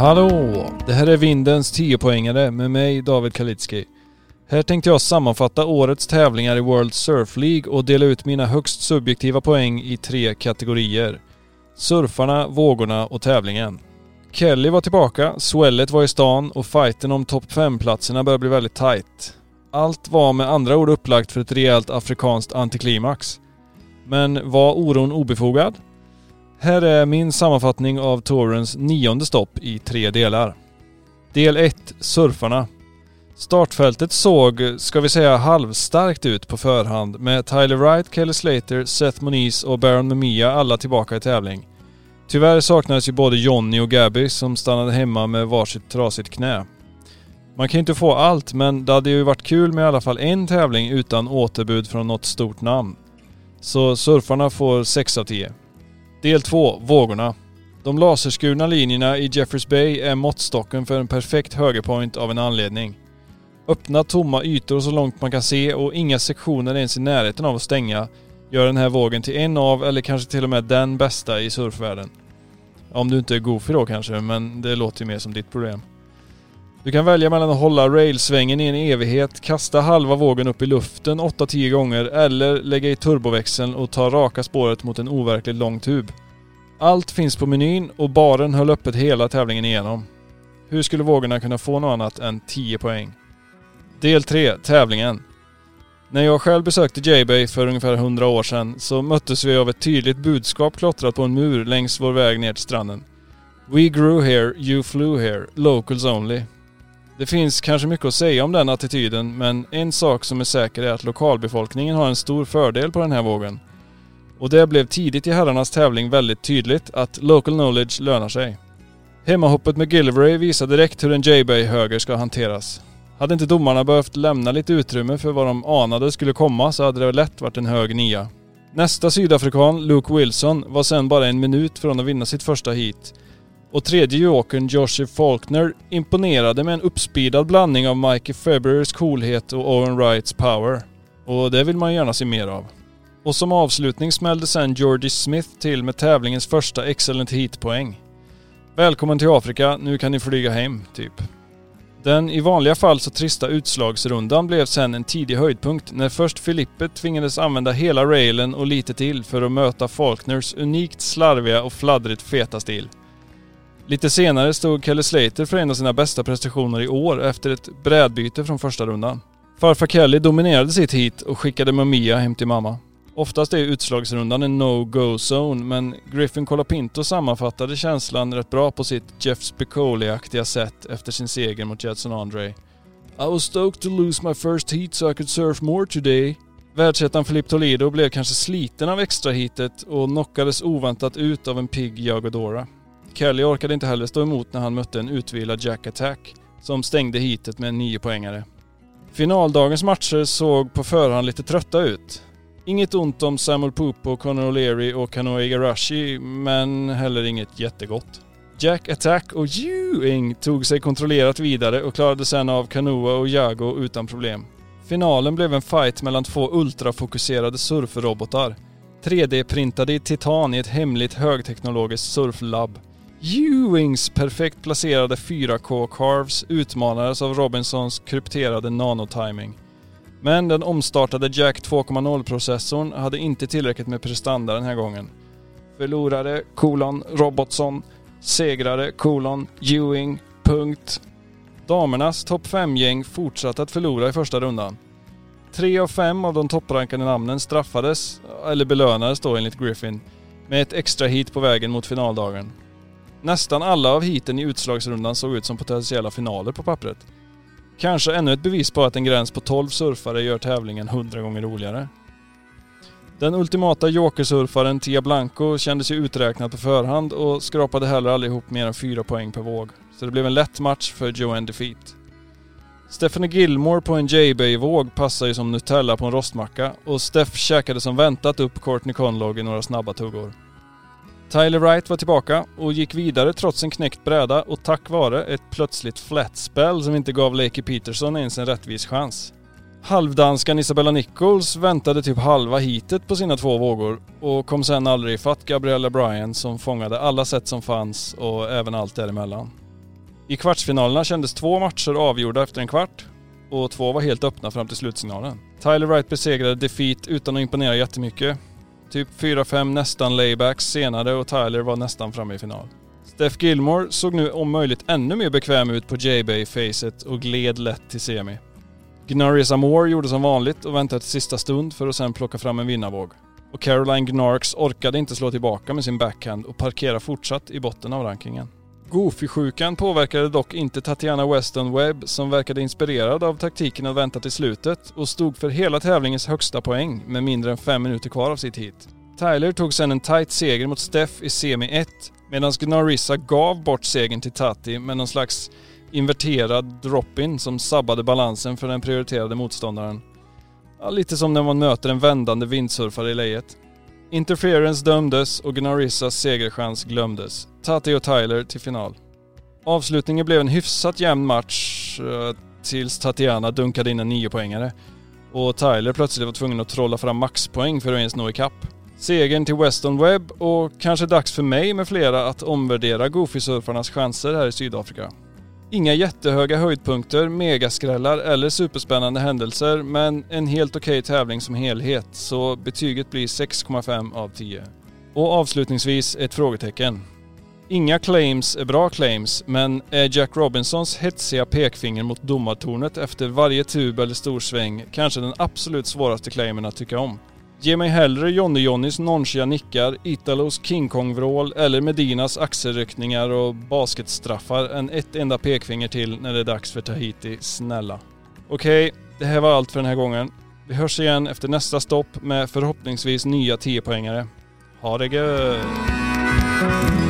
Hallå! Det här är Vindens 10-poängare med mig David Kalitski. Här tänkte jag sammanfatta årets tävlingar i World Surf League och dela ut mina högst subjektiva poäng i tre kategorier. Surfarna, vågorna och tävlingen. Kelly var tillbaka, Swellet var i stan och fighten om topp 5-platserna börjar bli väldigt tight. Allt var med andra ord upplagt för ett rejält afrikanskt antiklimax. Men var oron obefogad? Här är min sammanfattning av tourens nionde stopp i tre delar. Del 1. Surfarna. Startfältet såg, ska vi säga halvstarkt ut på förhand med Tyler Wright, Kelly Slater, Seth Moniz och Baron Mamiya alla tillbaka i tävling. Tyvärr saknades ju både Johnny och Gabby som stannade hemma med varsitt trasigt knä. Man kan ju inte få allt men det hade ju varit kul med i alla fall en tävling utan återbud från något stort namn. Så surfarna får 6 av 10. Del 2. Vågorna. De laserskurna linjerna i Jeffers Bay är måttstocken för en perfekt högerpoint av en anledning. Öppna tomma ytor så långt man kan se och inga sektioner ens i närheten av att stänga gör den här vågen till en av, eller kanske till och med den bästa i surfvärlden. Om du inte är goofy då kanske, men det låter ju mer som ditt problem. Du kan välja mellan att hålla railsvängen i en evighet, kasta halva vågen upp i luften 8-10 gånger eller lägga i turboväxeln och ta raka spåret mot en overkligt lång tub. Allt finns på menyn och baren höll öppet hela tävlingen igenom. Hur skulle vågorna kunna få något annat än 10 poäng? Del 3, tävlingen. När jag själv besökte J-Bay för ungefär 100 år sedan så möttes vi av ett tydligt budskap klottrat på en mur längs vår väg ner till stranden. We grew here, you flew here, locals only. Det finns kanske mycket att säga om den attityden men en sak som är säker är att lokalbefolkningen har en stor fördel på den här vågen. Och det blev tidigt i herrarnas tävling väldigt tydligt att local knowledge lönar sig. Hemmahoppet med Gilvery visar direkt hur en J-Bay höger ska hanteras. Hade inte domarna behövt lämna lite utrymme för vad de anade skulle komma så hade det lätt varit en hög nia. Nästa sydafrikan, Luke Wilson, var sen bara en minut från att vinna sitt första heat. Och tredje jokern, Joshie Faulkner, imponerade med en uppspeedad blandning av Mikey Februarys coolhet och Owen Wrights power. Och det vill man gärna se mer av. Och som avslutning smällde sen Georgie Smith till med tävlingens första excellent heat-poäng. Välkommen till Afrika, nu kan ni flyga hem, typ. Den i vanliga fall så trista utslagsrundan blev sen en tidig höjdpunkt när först Filippe tvingades använda hela railen och lite till för att möta Faulkners unikt slarviga och fladdrigt feta stil. Lite senare stod Kelly Slater för en av sina bästa prestationer i år efter ett brädbyte från första rundan. Farfar Kelly dominerade sitt hit och skickade Mamiya hem till mamma. Oftast är utslagsrundan en no-go-zone men Griffin Colapinto sammanfattade känslan rätt bra på sitt Jeff Spicoli-aktiga sätt efter sin seger mot Jetson Andre. I was stoked to lose my first heat so I could surf more today. Världsettan Filip Toledo blev kanske sliten av extrahitet och knockades oväntat ut av en pigg Jagodora. Kelly orkade inte heller stå emot när han mötte en utvilad Jack Attack som stängde hitet med en 9 poängare. Finaldagens matcher såg på förhand lite trötta ut. Inget ont om Samuel Pupo, Conor O'Leary och Kanoe Igarashi, men heller inget jättegott. Jack Attack och Ewing tog sig kontrollerat vidare och klarade sen av Kanoa och Jago utan problem. Finalen blev en fight mellan två ultrafokuserade surfrobotar. 3D-printade i titan i ett hemligt högteknologiskt surflabb. Ewings perfekt placerade 4K-carves utmanades av Robinsons krypterade nanotiming. Men den omstartade Jack 2.0-processorn hade inte tillräckligt med prestanda den här gången. Förlorare, kolon, Robotson. Segrare, kolon, Ewing, punkt. Damernas topp 5-gäng fortsatte att förlora i första rundan. Tre av fem av de topprankade namnen straffades, eller belönades då enligt Griffin, med ett extra hit på vägen mot finaldagen. Nästan alla av hiten i utslagsrundan såg ut som potentiella finaler på pappret. Kanske ännu ett bevis på att en gräns på 12 surfare gör tävlingen 100 gånger roligare. Den ultimata jokersurfaren Tia Blanco kändes ju uträknad på förhand och skrapade heller aldrig ihop mer än 4 poäng per våg. Så det blev en lätt match för Joanne Defeat. Stephanie Gilmore på en J-Bay-våg passar ju som Nutella på en rostmacka och Steph käkade som väntat upp Courtney Conlog i några snabba tuggor. Tyler Wright var tillbaka och gick vidare trots en knäckt bräda och tack vare ett plötsligt flat spell som inte gav Lakey Peterson ens en rättvis chans. Halvdanskan Isabella Nichols väntade typ halva hitet på sina två vågor och kom sen aldrig ifatt Gabriella Bryan som fångade alla sätt som fanns och även allt däremellan. I kvartsfinalerna kändes två matcher avgjorda efter en kvart och två var helt öppna fram till slutsignalen. Tyler Wright besegrade Defeat utan att imponera jättemycket. Typ 4-5 nästan laybacks senare och Tyler var nästan framme i final. Steph Gilmore såg nu om möjligt ännu mer bekväm ut på J-Bay-facet och gled lätt till semi. Gnarris Amore gjorde som vanligt och väntade till sista stund för att sedan plocka fram en vinnarvåg. Och Caroline Gnarks orkade inte slå tillbaka med sin backhand och parkerade fortsatt i botten av rankingen. Goofy-sjukan påverkade dock inte Tatiana Weston Webb som verkade inspirerad av taktiken att vänta till slutet och stod för hela tävlingens högsta poäng med mindre än fem minuter kvar av sitt hit. Tyler tog sedan en tight seger mot Steph i semi 1 medan Gnarissa gav bort segern till Tati med någon slags inverterad drop-in som sabbade balansen för den prioriterade motståndaren. Ja, lite som när man möter en vändande vindsurfare i lejet. Interference dömdes och Gnarissas segerchans glömdes. Tati och Tyler till final. Avslutningen blev en hyfsat jämn match eh, tills Tatiana dunkade in en niopoängare och Tyler plötsligt var tvungen att trolla fram maxpoäng för att ens nå ikapp. Segern till Weston Webb och kanske dags för mig med flera att omvärdera Goofy-surfarnas chanser här i Sydafrika. Inga jättehöga höjdpunkter, megaskrällar eller superspännande händelser men en helt okej okay tävling som helhet så betyget blir 6,5 av 10. Och avslutningsvis ett frågetecken. Inga claims är bra claims, men är Jack Robinsons hetsiga pekfinger mot domartornet efter varje tub eller storsväng kanske den absolut svåraste claimen att tycka om? Ge mig hellre Jonny-Jonnys nonchiga nickar, Italos King Kong-vrål eller Medinas axelryckningar och basketstraffar än ett enda pekfinger till när det är dags för Tahiti, snälla. Okej, det här var allt för den här gången. Vi hörs igen efter nästa stopp med förhoppningsvis nya 10-poängare. Ha det gött!